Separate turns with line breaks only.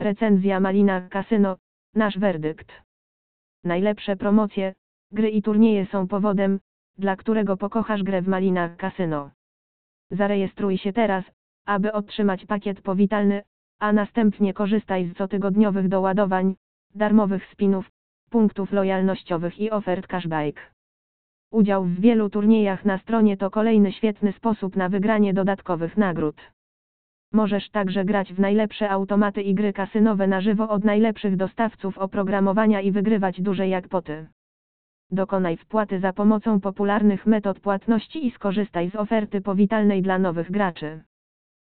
Recenzja Malina Casino, nasz werdykt. Najlepsze promocje, gry i turnieje są powodem, dla którego pokochasz grę w Malina Casino. Zarejestruj się teraz, aby otrzymać pakiet powitalny, a następnie korzystaj z cotygodniowych doładowań, darmowych spinów, punktów lojalnościowych i ofert cashback. Udział w wielu turniejach na stronie to kolejny świetny sposób na wygranie dodatkowych nagród. Możesz także grać w najlepsze automaty i gry kasynowe na żywo od najlepszych dostawców oprogramowania i wygrywać duże jackpoty. Dokonaj wpłaty za pomocą popularnych metod płatności i skorzystaj z oferty powitalnej dla nowych graczy.